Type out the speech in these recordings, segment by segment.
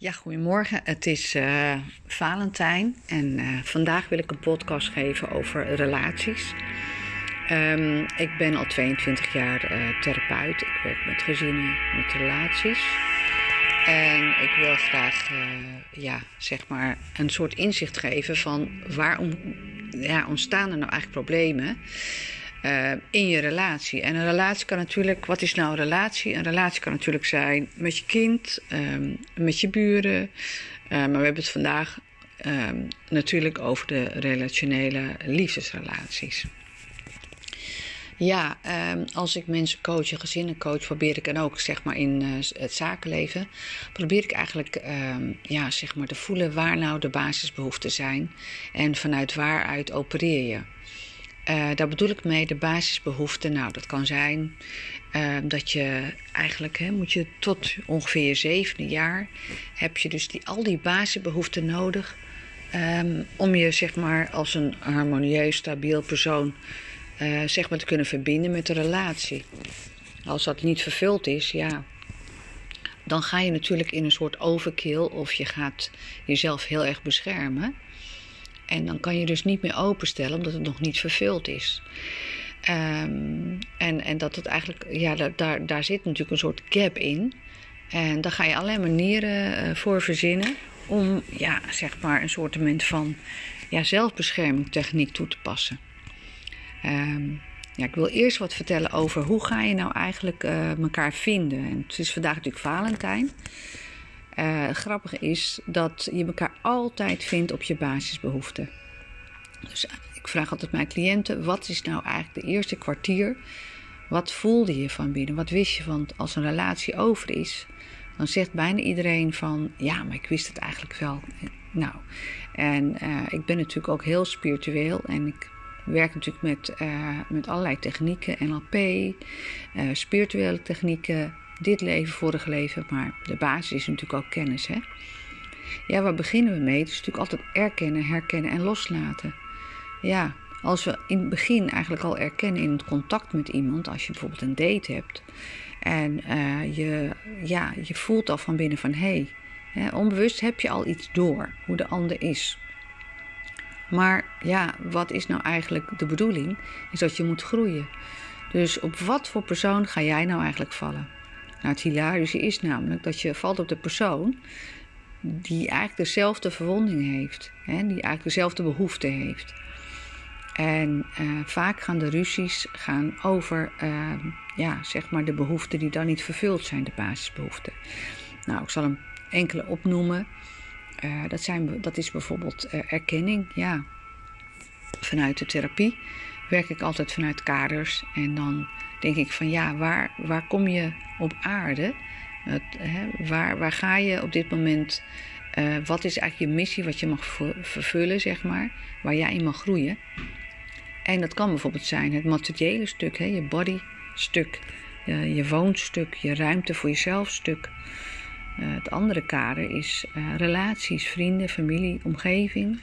Ja, goedemorgen. Het is uh, Valentijn en uh, vandaag wil ik een podcast geven over relaties. Um, ik ben al 22 jaar uh, therapeut. Ik werk met gezinnen, met relaties. En ik wil graag ja, zeg maar een soort inzicht geven van waarom ja, ontstaan er nou eigenlijk problemen uh, in je relatie. En een relatie kan natuurlijk, wat is nou een relatie? Een relatie kan natuurlijk zijn met je kind, um, met je buren. Uh, maar we hebben het vandaag um, natuurlijk over de relationele liefdesrelaties. Ja, um, als ik mensen coach, gezinnen coach, probeer ik en ook zeg maar in uh, het zakenleven, probeer ik eigenlijk ja, zeg maar te voelen waar nou de basisbehoeften zijn en vanuit waaruit opereer je. Uh, daar bedoel ik mee de basisbehoeften. Nou, dat kan zijn uh, dat je eigenlijk, hè, moet je tot ongeveer je zevende jaar, heb je dus die, al die basisbehoeften nodig um, om je zeg maar als een harmonieus, stabiel persoon uh, zeg maar te kunnen verbinden met de relatie. Als dat niet vervuld is, ja, dan ga je natuurlijk in een soort overkill of je gaat jezelf heel erg beschermen. En dan kan je dus niet meer openstellen omdat het nog niet vervuld is. Um, en, en dat het eigenlijk, ja, daar, daar zit natuurlijk een soort gap in. En daar ga je allerlei manieren uh, voor verzinnen om, ja, zeg maar, een soort van ja, zelfbeschermingstechniek toe te passen. Um, ja, ik wil eerst wat vertellen over hoe ga je nou eigenlijk uh, elkaar vinden. En het is vandaag natuurlijk Valentijn. Uh, grappig is dat je elkaar altijd vindt op je basisbehoeften. Dus eh, ik vraag altijd mijn cliënten: wat is nou eigenlijk de eerste kwartier? Wat voelde je van binnen? Wat wist je? Want als een relatie over is, dan zegt bijna iedereen van ja, maar ik wist het eigenlijk wel. Nou, en uh, ik ben natuurlijk ook heel spiritueel en ik werk natuurlijk met, met allerlei technieken, NLP, uh, spirituele technieken, dit leven, vorige leven, maar de basis is natuurlijk ook kennis. Hè? Ja, waar beginnen we mee? Het is natuurlijk altijd erkennen, herkennen en loslaten. Ja, als we in het begin eigenlijk al erkennen in het contact met iemand, als je bijvoorbeeld een date hebt en uh, je, ja, je voelt al van binnen van hé, hey, onbewust heb je al iets door hoe de ander is. Maar ja, wat is nou eigenlijk de bedoeling? Is dat je moet groeien. Dus op wat voor persoon ga jij nou eigenlijk vallen? Nou, het hilarische is namelijk dat je valt op de persoon die eigenlijk dezelfde verwonding heeft, hè, die eigenlijk dezelfde behoefte heeft. En uh, vaak gaan de ruzies gaan over uh, ja, zeg maar de behoeften die dan niet vervuld zijn, de basisbehoeften. Nou, ik zal hem enkele opnoemen. Uh, dat, zijn, dat is bijvoorbeeld erkenning. Ja. Vanuit de therapie werk ik altijd vanuit kaders en dan denk ik van ja, waar, waar kom je op aarde? Het, hè, waar, waar ga je op dit moment? Uh, wat is eigenlijk je missie, wat je mag vervullen, zeg maar, waar jij in mag groeien? En dat kan bijvoorbeeld zijn het materiële stuk, hè, je body stuk, je, je woonstuk, je ruimte voor jezelf stuk. Uh, het andere kader is uh, relaties, vrienden, familie, omgeving.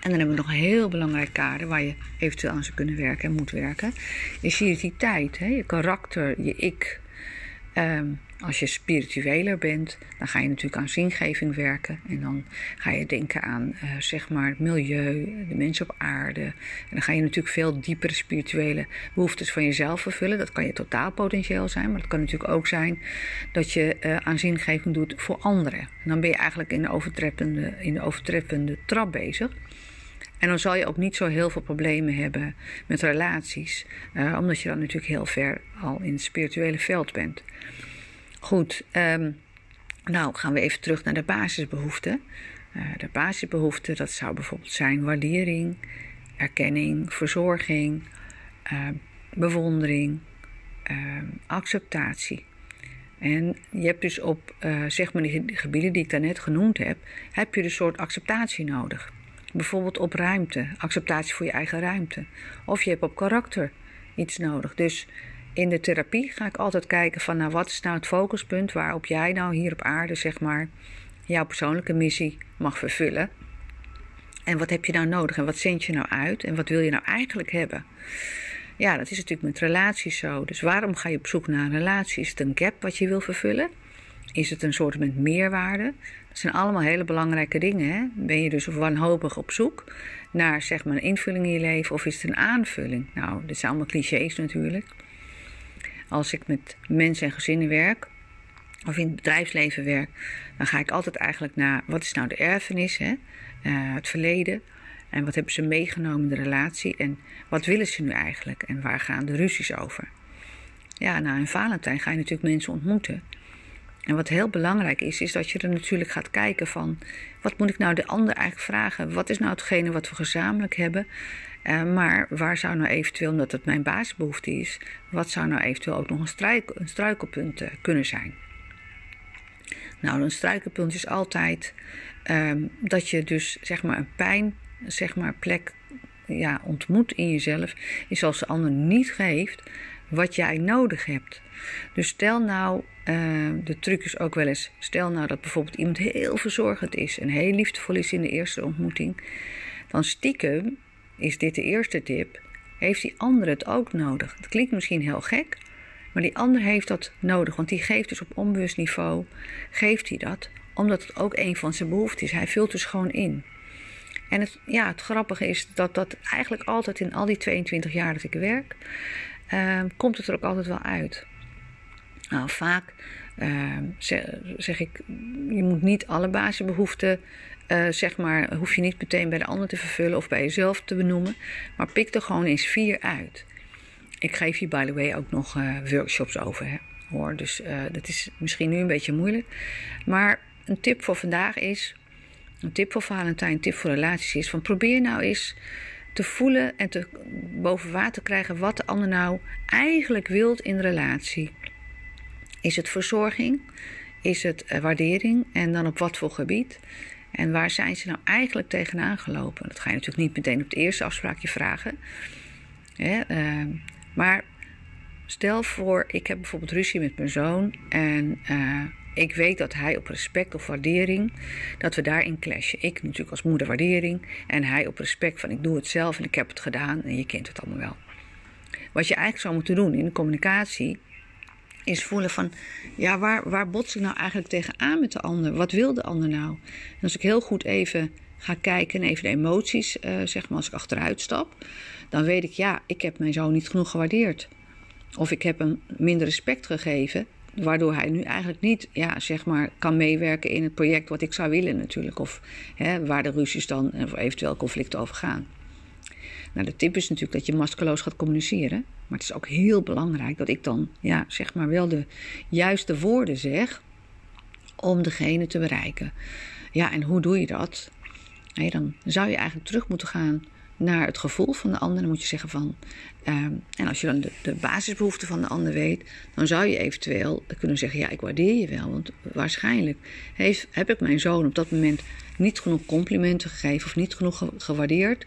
En dan hebben we nog een heel belangrijk kader waar je eventueel aan zou kunnen werken en moet werken. Je identiteit, hè? je karakter, je ik. Um, als je spiritueler bent, dan ga je natuurlijk aan zingeving werken. En dan ga je denken aan uh, zeg maar het milieu, de mensen op aarde. En dan ga je natuurlijk veel diepere spirituele behoeftes van jezelf vervullen. Dat kan je totaalpotentieel zijn, maar het kan natuurlijk ook zijn dat je uh, aan zingeving doet voor anderen. En dan ben je eigenlijk in de overtreffende, in de overtreffende trap bezig. En dan zal je ook niet zo heel veel problemen hebben met relaties, uh, omdat je dan natuurlijk heel ver al in het spirituele veld bent. Goed, um, nou gaan we even terug naar de basisbehoeften. Uh, de basisbehoeften, dat zou bijvoorbeeld zijn waardering, erkenning, verzorging, uh, bewondering, acceptatie. En je hebt dus op zeg maar die gebieden die ik daarnet genoemd heb, heb je een soort acceptatie nodig. Bijvoorbeeld op ruimte, acceptatie voor je eigen ruimte. Of je hebt op karakter iets nodig. Dus in de therapie ga ik altijd kijken van nou wat is nou het focuspunt waarop jij nou hier op aarde zeg maar jouw persoonlijke missie mag vervullen. En wat heb je nou nodig en wat zend je nou uit en wat wil je nou eigenlijk hebben? Ja, dat is natuurlijk met relaties zo. Dus waarom ga je op zoek naar een relatie? Is het een gap wat je wil vervullen? Is het een soort met meerwaarde? Dat zijn allemaal hele belangrijke dingen. Hè? Ben je dus wanhopig op zoek naar zeg maar, een invulling in je leven of is het een aanvulling? Nou, dit zijn allemaal clichés natuurlijk. Als ik met mensen en gezinnen werk, of in het bedrijfsleven werk, dan ga ik altijd eigenlijk naar wat is nou de erfenis, hè? Uh, het verleden. En wat hebben ze meegenomen in de relatie en wat willen ze nu eigenlijk en waar gaan de ruzies over? Ja, na een Valentijn ga je natuurlijk mensen ontmoeten. En wat heel belangrijk is, is dat je er natuurlijk gaat kijken van... wat moet ik nou de ander eigenlijk vragen? Wat is nou hetgene wat we gezamenlijk hebben? Uh, maar waar zou nou eventueel, omdat het mijn basisbehoefte is... wat zou nou eventueel ook nog een, struik, een struikelpunt uh, kunnen zijn? Nou, een struikelpunt is altijd um, dat je dus zeg maar een pijn, zeg maar plek ja, ontmoet in jezelf... is als de ander niet geeft wat jij nodig hebt. Dus stel nou, uh, de truc is ook wel eens, stel nou dat bijvoorbeeld iemand heel verzorgend is en heel liefdevol is in de eerste ontmoeting, dan stiekem is dit de eerste tip, heeft die ander het ook nodig. Het klinkt misschien heel gek, maar die ander heeft dat nodig, want die geeft dus op onbewust niveau, geeft hij dat, omdat het ook een van zijn behoeften is. Hij vult dus gewoon in. En het, ja, het grappige is dat dat eigenlijk altijd in al die 22 jaar dat ik werk, uh, komt het er ook altijd wel uit. Nou, vaak uh, zeg, ik, je moet niet alle basisbehoeften, uh, zeg maar, hoef je niet meteen bij de ander te vervullen of bij jezelf te benoemen, maar pik er gewoon eens vier uit. Ik geef hier, by the way, ook nog uh, workshops over, hè, hoor. Dus dat is misschien nu een beetje moeilijk. Maar een tip voor vandaag is, een tip voor Valentijn, een tip voor relaties is, van probeer nou eens te voelen en te boven water krijgen wat de ander nou eigenlijk wilt in relatie. Is het verzorging? Is het uh, waardering? En dan op wat voor gebied? En waar zijn ze nou eigenlijk tegenaan gelopen? Dat ga je natuurlijk niet meteen op de eerste afspraakje vragen. Uh, maar stel voor, ik heb bijvoorbeeld ruzie met mijn zoon en uh, ik weet dat hij op respect of waardering, dat we daarin clashen. Ik natuurlijk als moeder waardering en hij op respect van ik doe het zelf en ik heb het gedaan en je kent het allemaal wel. Wat je eigenlijk zou moeten doen in de communicatie is voelen van, ja, waar, waar bots ik nou eigenlijk tegenaan met de ander? Wat wil de ander nou? Als ik heel goed even ga kijken en even de emoties, uh, zeg maar, als ik achteruit stap, dan weet ik, ja, ik heb mijn zoon niet genoeg gewaardeerd. Of ik heb hem minder respect gegeven waardoor hij nu eigenlijk niet ja, zeg maar, kan meewerken in het project wat ik zou willen natuurlijk. Of hè, waar de ruzies dan of eventueel conflicten over gaan. Nou, de tip is natuurlijk dat je maskeloos gaat communiceren. Maar het is ook heel belangrijk dat ik dan ja, zeg maar wel de juiste woorden zeg om degene te bereiken. Ja, en hoe doe je dat? Dan zou je eigenlijk terug moeten gaan naar het gevoel van de ander. Dan moet je zeggen van. Ehm, en als je dan de, de, basisbehoeften van de ander weet, dan zou je eventueel kunnen zeggen: Ja, ik waardeer je wel. Want waarschijnlijk heeft, heb ik mijn zoon op dat moment niet genoeg complimenten gegeven of niet genoeg gewaardeerd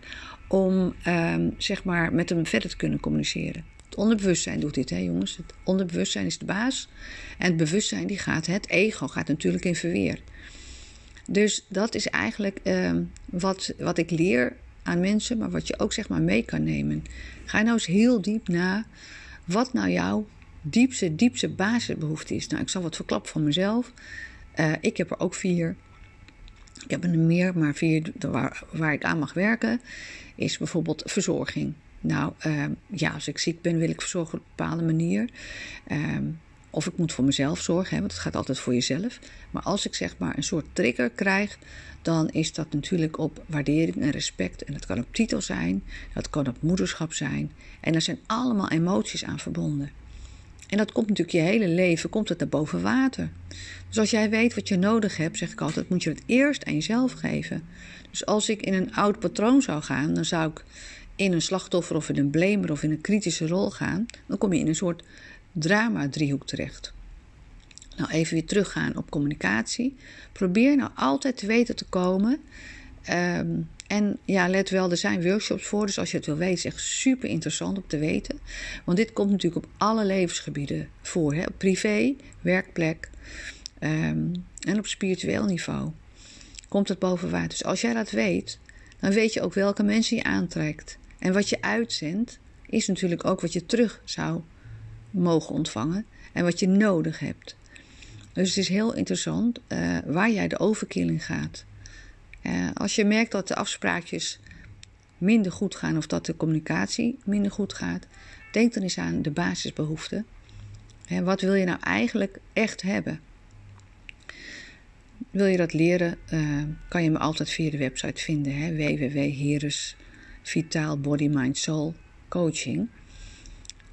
om um, zeg maar met hem verder te kunnen communiceren. Het onderbewustzijn doet dit, hè jongens. Het onderbewustzijn is de baas. En het bewustzijn, die gaat, het ego gaat natuurlijk in verweer. Dus dat is eigenlijk uh, wat, wat ik leer aan mensen, maar wat je ook zeg maar mee kan nemen. Ga nou eens heel diep na wat nou jouw diepste, diepste basisbehoefte is. Nou, ik zal wat verklappen van mezelf. Uh, ik heb er ook vier. Ik heb er meer, maar vier waar, waar ik aan mag werken, is bijvoorbeeld verzorging. Nou, uh, ja, als ik ziek ben, wil ik verzorgen op een bepaalde manier. Uh, of ik moet voor mezelf zorgen, hè, want het gaat altijd voor jezelf. Maar als ik zeg maar een soort trigger krijg, dan is dat natuurlijk op waardering en respect. En dat kan op titel zijn, dat kan op moederschap zijn. En er zijn allemaal emoties aan verbonden. En dat komt natuurlijk je hele leven, komt het naar boven water. Dus als jij weet wat je nodig hebt, zeg ik altijd, moet je het eerst aan jezelf geven. Dus als ik in een oud patroon zou gaan, dan zou ik in een slachtoffer of in een blamer of in een kritische rol gaan. Dan kom je in een soort drama-driehoek terecht. Nou, even weer teruggaan op communicatie. Probeer nou altijd te weten te komen. Um, en ja, let wel, er zijn workshops voor. Dus als je het wil weten, is echt super interessant om te weten. Want dit komt natuurlijk op alle levensgebieden voor. Hè? Op privé, werkplek um, en op spiritueel niveau. Komt het boven water. Dus als jij dat weet, dan weet je ook welke mensen je aantrekt. En wat je uitzendt, is natuurlijk ook wat je terug zou mogen ontvangen. En wat je nodig hebt. Dus het is heel interessant uh, waar jij de overkill in gaat. Uh, als je merkt dat de afspraakjes minder goed gaan of dat de communicatie minder goed gaat, denk dan eens aan de basisbehoeften. Hè, wat wil je nou eigenlijk echt hebben? Wil je dat leren, uh, kan je me altijd via de website vinden. Coaching.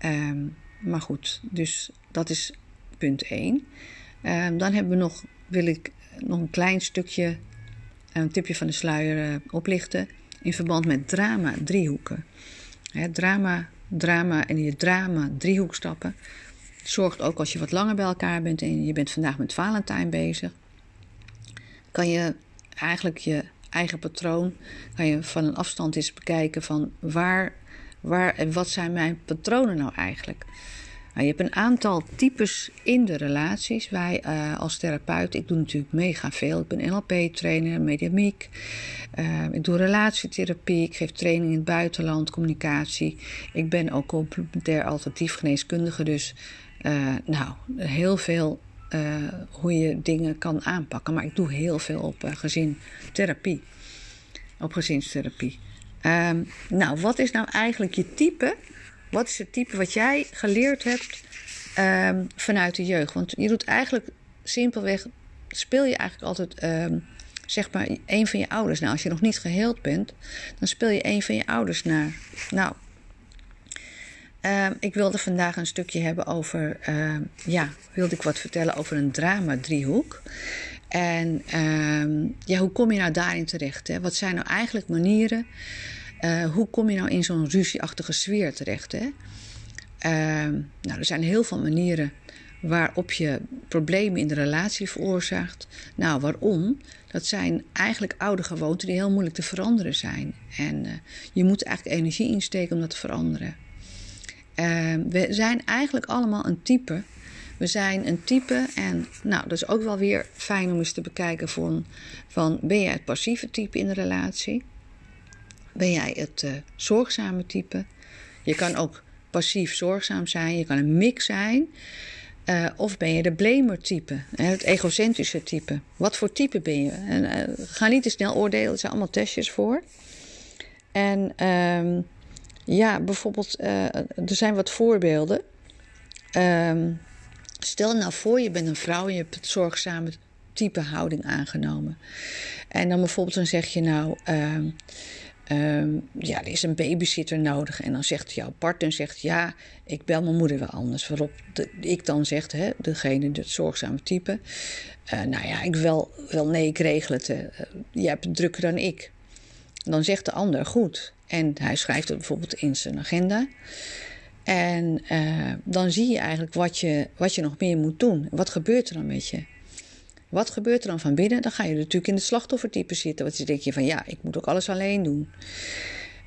Um, maar goed, dus dat is punt 1. Um, dan hebben we nog, wil ik nog een klein stukje, een tipje van de sluier uh, oplichten. In verband met drama driehoeken. Drama, drama en je drama driehoek stappen. Zorgt ook als je wat langer bij elkaar bent en je bent vandaag met Valentijn bezig. Kan je eigenlijk je eigen patroon, kan je van een afstand eens bekijken van waar, waar en wat zijn mijn patronen nou eigenlijk. Nou, je hebt een aantal types in de relaties. Wij uh, als therapeut, ik doe natuurlijk mega veel. Ik ben NLP-trainer, mediamiek. Uh, ik doe relatietherapie. Ik geef training in het buitenland, communicatie. Ik ben ook complementair alternatief geneeskundige. Dus uh, nou, heel veel hoe je dingen kan aanpakken. Maar ik doe heel veel op gezintherapie. Op gezinstherapie. Um, nou, wat is nou eigenlijk je type? Wat is het type wat jij geleerd hebt um, vanuit de jeugd? Want je doet eigenlijk simpelweg, speel je eigenlijk altijd, um, zeg maar, een van je ouders. Nou, als je nog niet geheeld bent, dan speel je een van je ouders naar. Nou, um, ik wilde vandaag een stukje hebben over, ja, wilde ik wat vertellen over een drama-driehoek. En ja, hoe kom je nou daarin terecht? Hè? Wat zijn nou eigenlijk manieren uh, hoe kom je nou in zo'n ruzieachtige sfeer terecht? Hè? Uh, nou, er zijn heel veel manieren waarop je problemen in de relatie veroorzaakt. Nou, waarom? Dat zijn eigenlijk oude gewoonten die heel moeilijk te veranderen zijn. En uh, je moet eigenlijk energie insteken om dat te veranderen. Uh, we zijn eigenlijk allemaal een type. We zijn een type en nou, dat is ook wel weer fijn om eens te bekijken van, van ben jij het passieve type in de relatie? Ben jij het uh, zorgzame type? Je kan ook passief zorgzaam zijn. Je kan een mix zijn. Uh, of ben je de blamer type, het egocentrische type? Wat voor type ben je? En, uh, ga niet te snel oordelen, er zijn allemaal testjes voor. En um, ja, bijvoorbeeld, er zijn wat voorbeelden. Um, stel nou voor, je bent een vrouw en je hebt het zorgzame type houding aangenomen. En dan bijvoorbeeld, dan zeg je nou. Uh, Um, ja, er is een babysitter nodig. En dan zegt jouw partner, zegt, ja, ik bel mijn moeder wel anders. Waarop de, ik dan zeg, hè, degene, het zorgzame type. Uh, nou ja, ik wel, wel nee, ik regel het. Uh, jij hebt het drukker dan ik. Dan zegt de ander, goed. En hij schrijft het bijvoorbeeld in zijn agenda. En dan zie je eigenlijk wat je, wat je nog meer moet doen. Wat gebeurt er dan met je? Wat gebeurt er dan van binnen? Dan ga je natuurlijk in het slachtoffertype zitten. Want dan denk je van ja, ik moet ook alles alleen doen.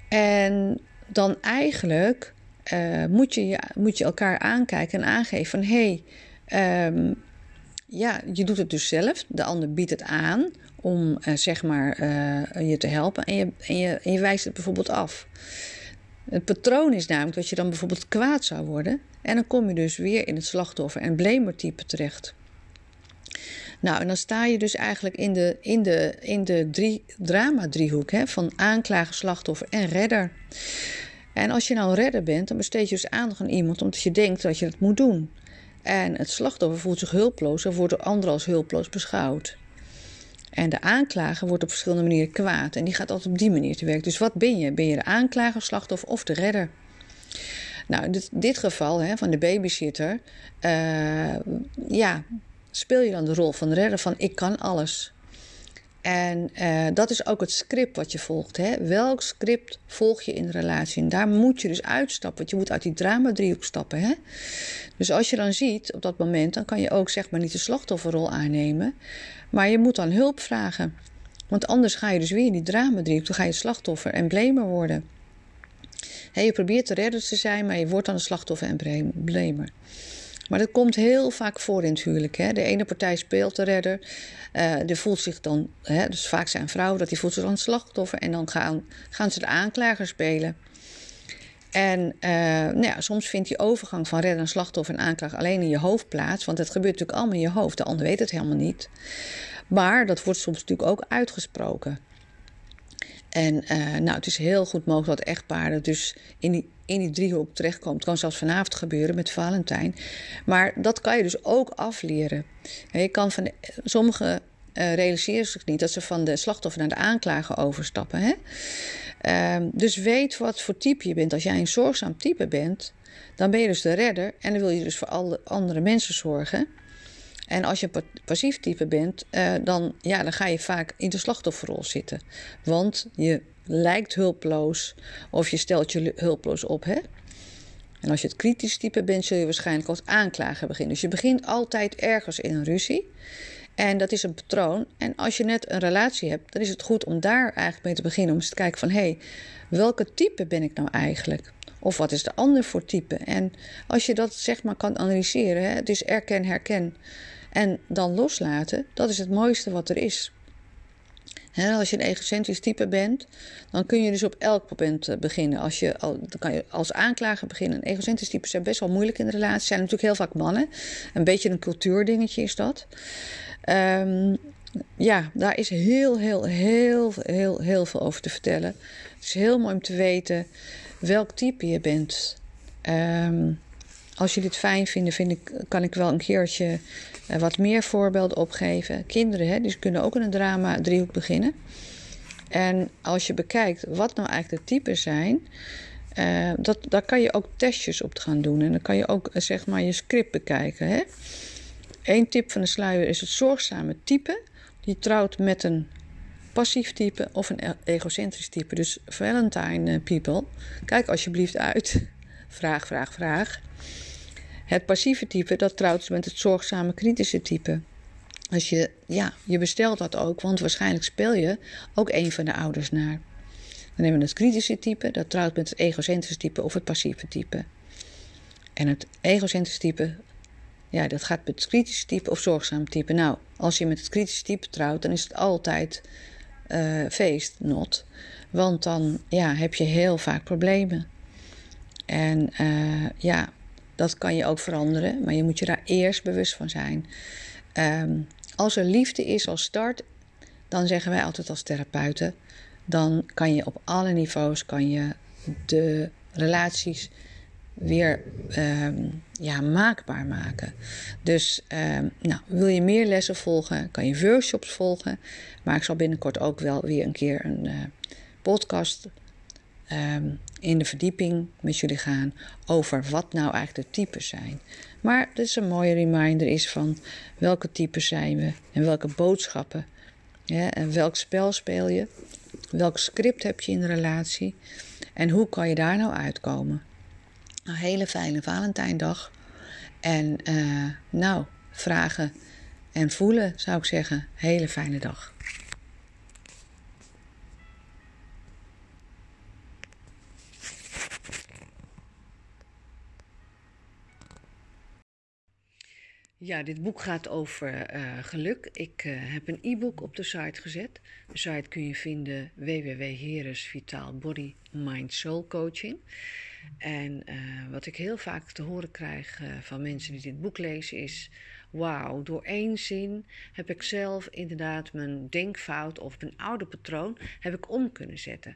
En dan eigenlijk uh, moet, je, moet je elkaar aankijken en aangeven van hé, hey, um, ja, je doet het dus zelf. De ander biedt het aan om uh, zeg maar uh, je te helpen en je, en, je, en je wijst het bijvoorbeeld af. Het patroon is namelijk dat je dan bijvoorbeeld kwaad zou worden. En dan kom je dus weer in het slachtoffer- en blamertype terecht. Nou, en dan sta je dus eigenlijk in de, in de, in de drie, drama-driehoek hè, van aanklager, slachtoffer en redder. En als je nou redder bent, dan besteed je dus aandacht aan iemand omdat je denkt dat je het moet doen. En het slachtoffer voelt zich hulpeloos en wordt door anderen als hulpeloos beschouwd. En de aanklager wordt op verschillende manieren kwaad. En die gaat altijd op die manier te werk. Dus wat ben je? Ben je de aanklager, slachtoffer of de redder? Nou, in dit, geval hè, van de babysitter. Uh, ja, speel je dan de rol van redder van ik kan alles. En uh, dat is ook het script wat je volgt. Hè? Welk script volg je in de relatie? En daar moet je dus uitstappen. Want je moet uit die drama-driehoek stappen. Hè? Dus als je dan ziet op dat moment, dan kan je ook zeg maar niet de slachtofferrol aannemen. Maar je moet dan hulp vragen. Want anders ga je dus weer in die drama-driehoek. Dan ga je slachtoffer en blamer worden. Je probeert de redder te zijn, maar je wordt dan een slachtoffer en blamer. Maar dat komt heel vaak voor in het huwelijk. Hè? De ene partij speelt de redder. Uh, die voelt zich dan, hè, dus vaak zijn vrouwen, dat die voelt zich dan slachtoffer. En dan gaan, gaan ze de aanklager spelen. En uh, nou ja, soms vindt die overgang van redder en slachtoffer en aanklager alleen in je hoofd plaats. Want het gebeurt natuurlijk allemaal in je hoofd. De ander weet het helemaal niet. Maar dat wordt soms natuurlijk ook uitgesproken. En uh, nou, het is heel goed mogelijk dat echtparen dus in die, in die driehoek terechtkomt. Het kan zelfs vanavond gebeuren met Valentijn. Maar dat kan je dus ook afleren. je kan van sommige uh, realiseren zich niet dat ze van de slachtoffer naar de aanklager overstappen. Hè? Uh, dus weet wat voor type je bent. Als jij een zorgzaam type bent, dan ben je dus de redder en dan wil je dus voor alle andere mensen zorgen. En als je passief type bent, uh, dan, ja, dan ga je vaak in de slachtofferrol zitten. Want je lijkt hulpeloos of je stelt je hulpeloos op. Hè? En als je het kritisch type bent, zul je waarschijnlijk als aanklager beginnen. Dus je begint altijd ergens in een ruzie. En dat is een patroon. En als je net een relatie hebt, dan is het goed om daar eigenlijk mee te beginnen. Om eens te kijken van, hé, hey, welke type ben ik nou eigenlijk? Of wat is de ander voor type? En als je dat zeg maar kan analyseren, hè, is erken, herken en dan loslaten, dat is het mooiste wat er is. Als je een egocentrisch type bent, dan kun je dus op elk moment eh, beginnen. Als je, dan kan je als aanklager beginnen. Een egocentrisch type zijn best wel moeilijk in de relatie. zijn natuurlijk heel vaak mannen. Een beetje een cultuurdingetje is dat. Um, ja, daar is heel, heel, heel, heel, heel veel over te vertellen. Het is heel mooi om te weten welk type je bent. Um, als jullie het fijn vinden, vind ik, kan ik wel een keertje uh, wat meer voorbeelden opgeven. Kinderen, hè, die kunnen ook in een drama driehoek beginnen. En als je bekijkt wat nou eigenlijk de typen zijn, uh, dat, daar kan je ook testjes op gaan doen. En dan kan je ook zeg maar je script bekijken. Hè? Eén tip van de sluier is het zorgzame type. Die trouwt met een passief type of een e-, egocentrisch type. Dus Valentine eh, people, kijk alsjeblieft uit. Vraag, vraag, vraag. Het passieve type, dat trouwt met het zorgzame kritische type. Als je, ja, je bestelt dat ook, want waarschijnlijk speel je ook een van de ouders naar. Dan nemen we het kritische type, dat trouwt met het egocentrische type of het passieve type. En het egocentrische type ja, dat gaat met het kritische type of zorgzaam type. Nou, als je met het kritische type trouwt, dan is het altijd uh, feest, not. Want dan ja, heb je heel vaak problemen. En uh, ja, dat kan je ook veranderen, maar je moet je daar eerst bewust van zijn. Um, als er liefde is als start, dan zeggen wij altijd als therapeuten, dan kan je op alle niveaus kan je de relaties weer um, ja, maakbaar maken. Dus um, nou, wil je meer lessen volgen, kan je workshops volgen. Maar ik zal binnenkort ook wel weer een keer een uh, podcast um, in de verdieping met jullie gaan over wat nou eigenlijk de types zijn. Maar dat is een mooie reminder is van welke types zijn we en welke boodschappen. Ja, en welk spel speel je? Welk script heb je in de relatie? En hoe kan je daar nou uitkomen? Een hele fijne Valentijndag. En uh, nou, vragen en voelen zou ik zeggen. Hele fijne dag. Ja, dit boek gaat over uh, geluk. Ik uh, heb een e-book op de site gezet. De site kun je vinden www.heres Vitaal Body Mind Soul Coaching. En uh, wat ik heel vaak te horen krijg uh, van mensen die dit boek lezen is: Wauw, door één zin heb ik zelf inderdaad mijn denkfout of mijn oude patroon heb ik om kunnen zetten.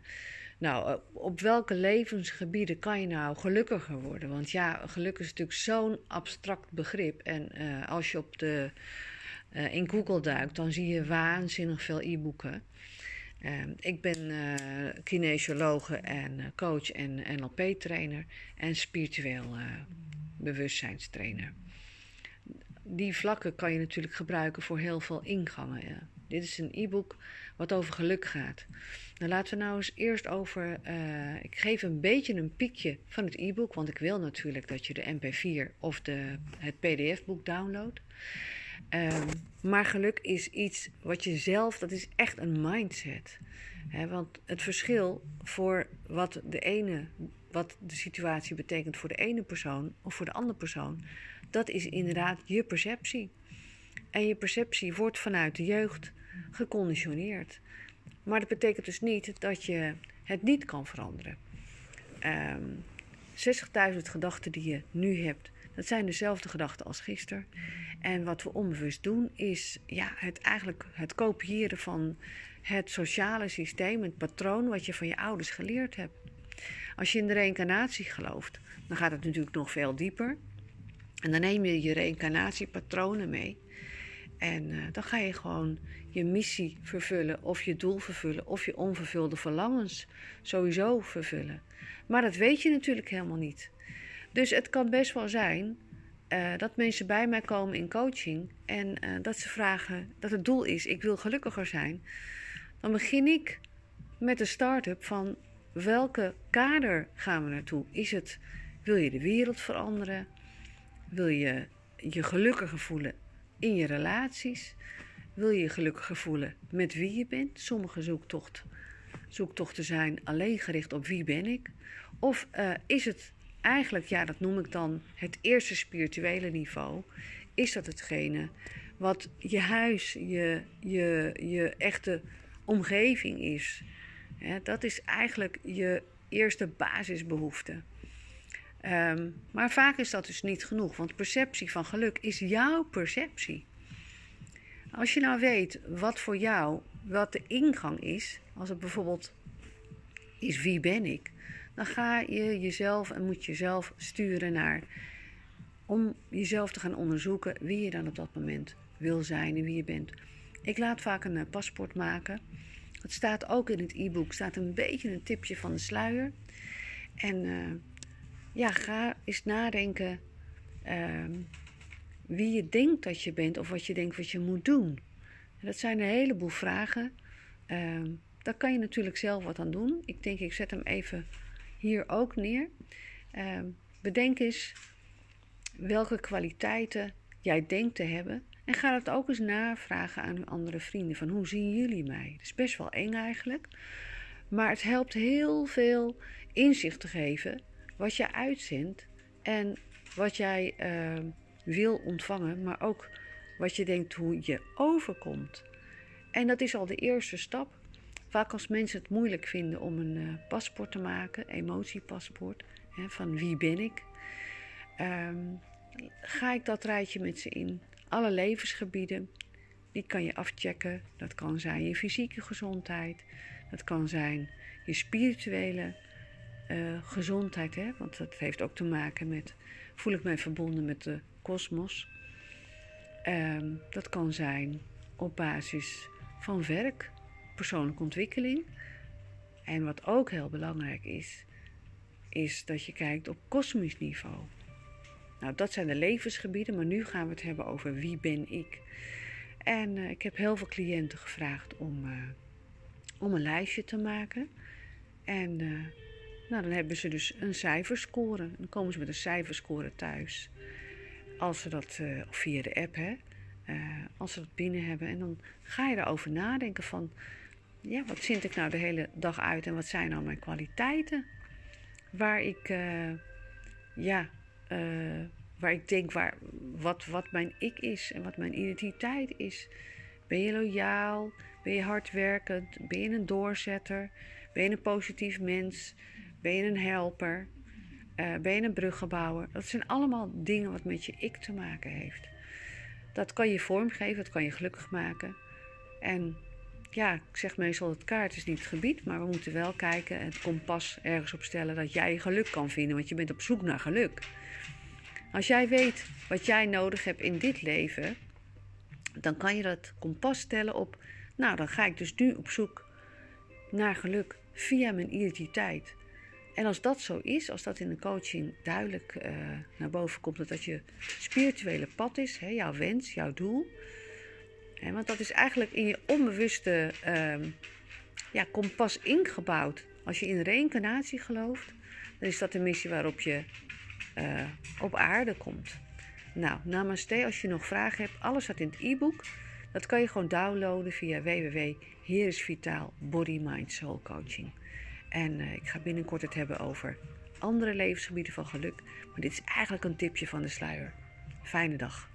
Nou, uh, op welke levensgebieden kan je nou gelukkiger worden? Want ja, geluk is natuurlijk zo'n abstract begrip. En als je op de, in Google duikt, dan zie je waanzinnig veel e-boeken. Uh, ik ben uh, kinesiologe en uh, coach en NLP-trainer en spiritueel uh, bewustzijnstrainer. Die vlakken kan je natuurlijk gebruiken voor heel veel ingangen. Ja. Dit is een e-book wat over geluk gaat. Nou, laten we nou eens eerst over. ik geef een beetje een piekje van het e-book, want ik wil natuurlijk dat je de MP4 of de, het PDF-boek downloadt. Um, maar geluk is iets wat je zelf, dat is echt een mindset. Want het verschil voor wat de ene, wat de situatie betekent voor de ene persoon of voor de andere persoon, dat is inderdaad je perceptie. En je perceptie wordt vanuit de jeugd geconditioneerd. Maar dat betekent dus niet dat je het niet kan veranderen. Um, 60.000 gedachten die je nu hebt, dat zijn dezelfde gedachten als gisteren. En wat we onbewust doen, is ja, het, eigenlijk het kopiëren van het sociale systeem, het patroon wat je van je ouders geleerd hebt. Als je in de reïncarnatie gelooft, dan gaat het natuurlijk nog veel dieper. En dan neem je je reïncarnatiepatronen mee. En uh, dan ga je gewoon je missie vervullen, of je doel vervullen, of je onvervulde verlangens sowieso vervullen. Maar dat weet je natuurlijk helemaal niet. Dus het kan best wel zijn uh, dat mensen bij mij komen in coaching en uh, dat ze vragen dat het doel is: ik wil gelukkiger zijn. Dan begin ik met de start-up van welke kader gaan we naartoe? Is het wil je de wereld veranderen? Wil je je gelukkiger voelen in je relaties? Wil je je gelukkiger voelen met wie je bent? Sommige zoektocht, zoektochten zijn alleen gericht op wie ben ik. Of uh, is het eigenlijk, ja, dat noem ik dan het eerste spirituele niveau. Is dat hetgene wat je huis, je, je, je echte omgeving is? dat is eigenlijk je eerste basisbehoefte. Um, maar vaak is dat dus niet genoeg, want perceptie van geluk is jouw perceptie. Als je nou weet wat voor jou, wat de ingang is, als het bijvoorbeeld is wie ben ik, dan ga je jezelf en moet jezelf sturen naar om jezelf te gaan onderzoeken wie je dan op dat moment wil zijn en wie je bent. Ik laat vaak een eh, paspoort maken. Het staat ook in het e-book, staat een beetje een tipje van de sluier. En uh, ja, ga eens nadenken uh, wie je denkt dat je bent of wat je denkt wat je moet doen. dat zijn een heleboel vragen. Uh, daar kan je natuurlijk zelf wat aan doen. Ik denk, ik zet hem even hier ook neer. Uh, bedenk eens welke kwaliteiten jij denkt te hebben. En ga dat ook eens navragen aan andere vrienden. Van hoe zien jullie mij? Dat is best wel eng eigenlijk. Maar het helpt heel veel inzicht te geven wat je uitzendt en wat jij uh, wil ontvangen, maar ook wat je denkt hoe je overkomt. En dat is al de eerste stap. Vaak als mensen het moeilijk vinden om een uh, paspoort te maken, emotiepaspoort, hè, van wie ben ik, um, ga ik dat rijtje met ze in. Alle levensgebieden, die kan je afchecken. Dat kan zijn je fysieke gezondheid, dat kan zijn je spirituele uh, gezondheid, hè? want dat heeft ook te maken met, voel ik mij verbonden met de kosmos. Um, dat kan zijn op basis van werk, persoonlijke ontwikkeling. En wat ook heel belangrijk is, is dat je kijkt op kosmisch niveau. Nou, dat zijn de levensgebieden, maar nu gaan we het hebben over wie ben ik. En uh, ik heb heel veel cliënten gevraagd om, uh, om een lijstje te maken. En uh, nou, dan hebben ze dus een cijferscore. Dan komen ze met een cijferscore thuis. Als ze dat, uh, via de app, hè. Als ze dat binnen hebben. En dan ga je erover nadenken van... Ja, wat zend ik nou de hele dag uit en wat zijn nou mijn kwaliteiten? Waar ik, uh, ja, waar ik denk waar, wat, wat mijn ik is en wat mijn identiteit is. Ben je loyaal? Ben je hardwerkend? Ben je een doorzetter? Ben je een positief mens? Ben je een helper? Uh, ben je een bruggenbouwer? Dat zijn allemaal dingen wat met je ik te maken heeft. Dat kan je vormgeven, dat kan je gelukkig maken. En ja, ik zeg meestal het kaart is niet het gebied, maar we moeten wel kijken en het kompas ergens op stellen dat jij geluk kan vinden, want je bent op zoek naar geluk. Als jij weet wat jij nodig hebt in dit leven, dan kan je dat kompas stellen op, nou dan ga ik dus nu op zoek naar geluk via mijn identiteit. En als dat zo is, als dat in de coaching duidelijk uh, naar boven komt, dat dat je spirituele pad is, hè, jouw wens, jouw doel. Want dat is eigenlijk in je onbewuste uh, ja, kompas ingebouwd. Als je in reïncarnatie gelooft, dan is dat de missie waarop je uh, op aarde komt. Nou, namaste. Als je nog vragen hebt, alles staat in het e-book. Dat kan je gewoon downloaden via Coaching. En uh, ik ga binnenkort het hebben over andere levensgebieden van geluk. Maar dit is eigenlijk een tipje van de sluier. Fijne dag.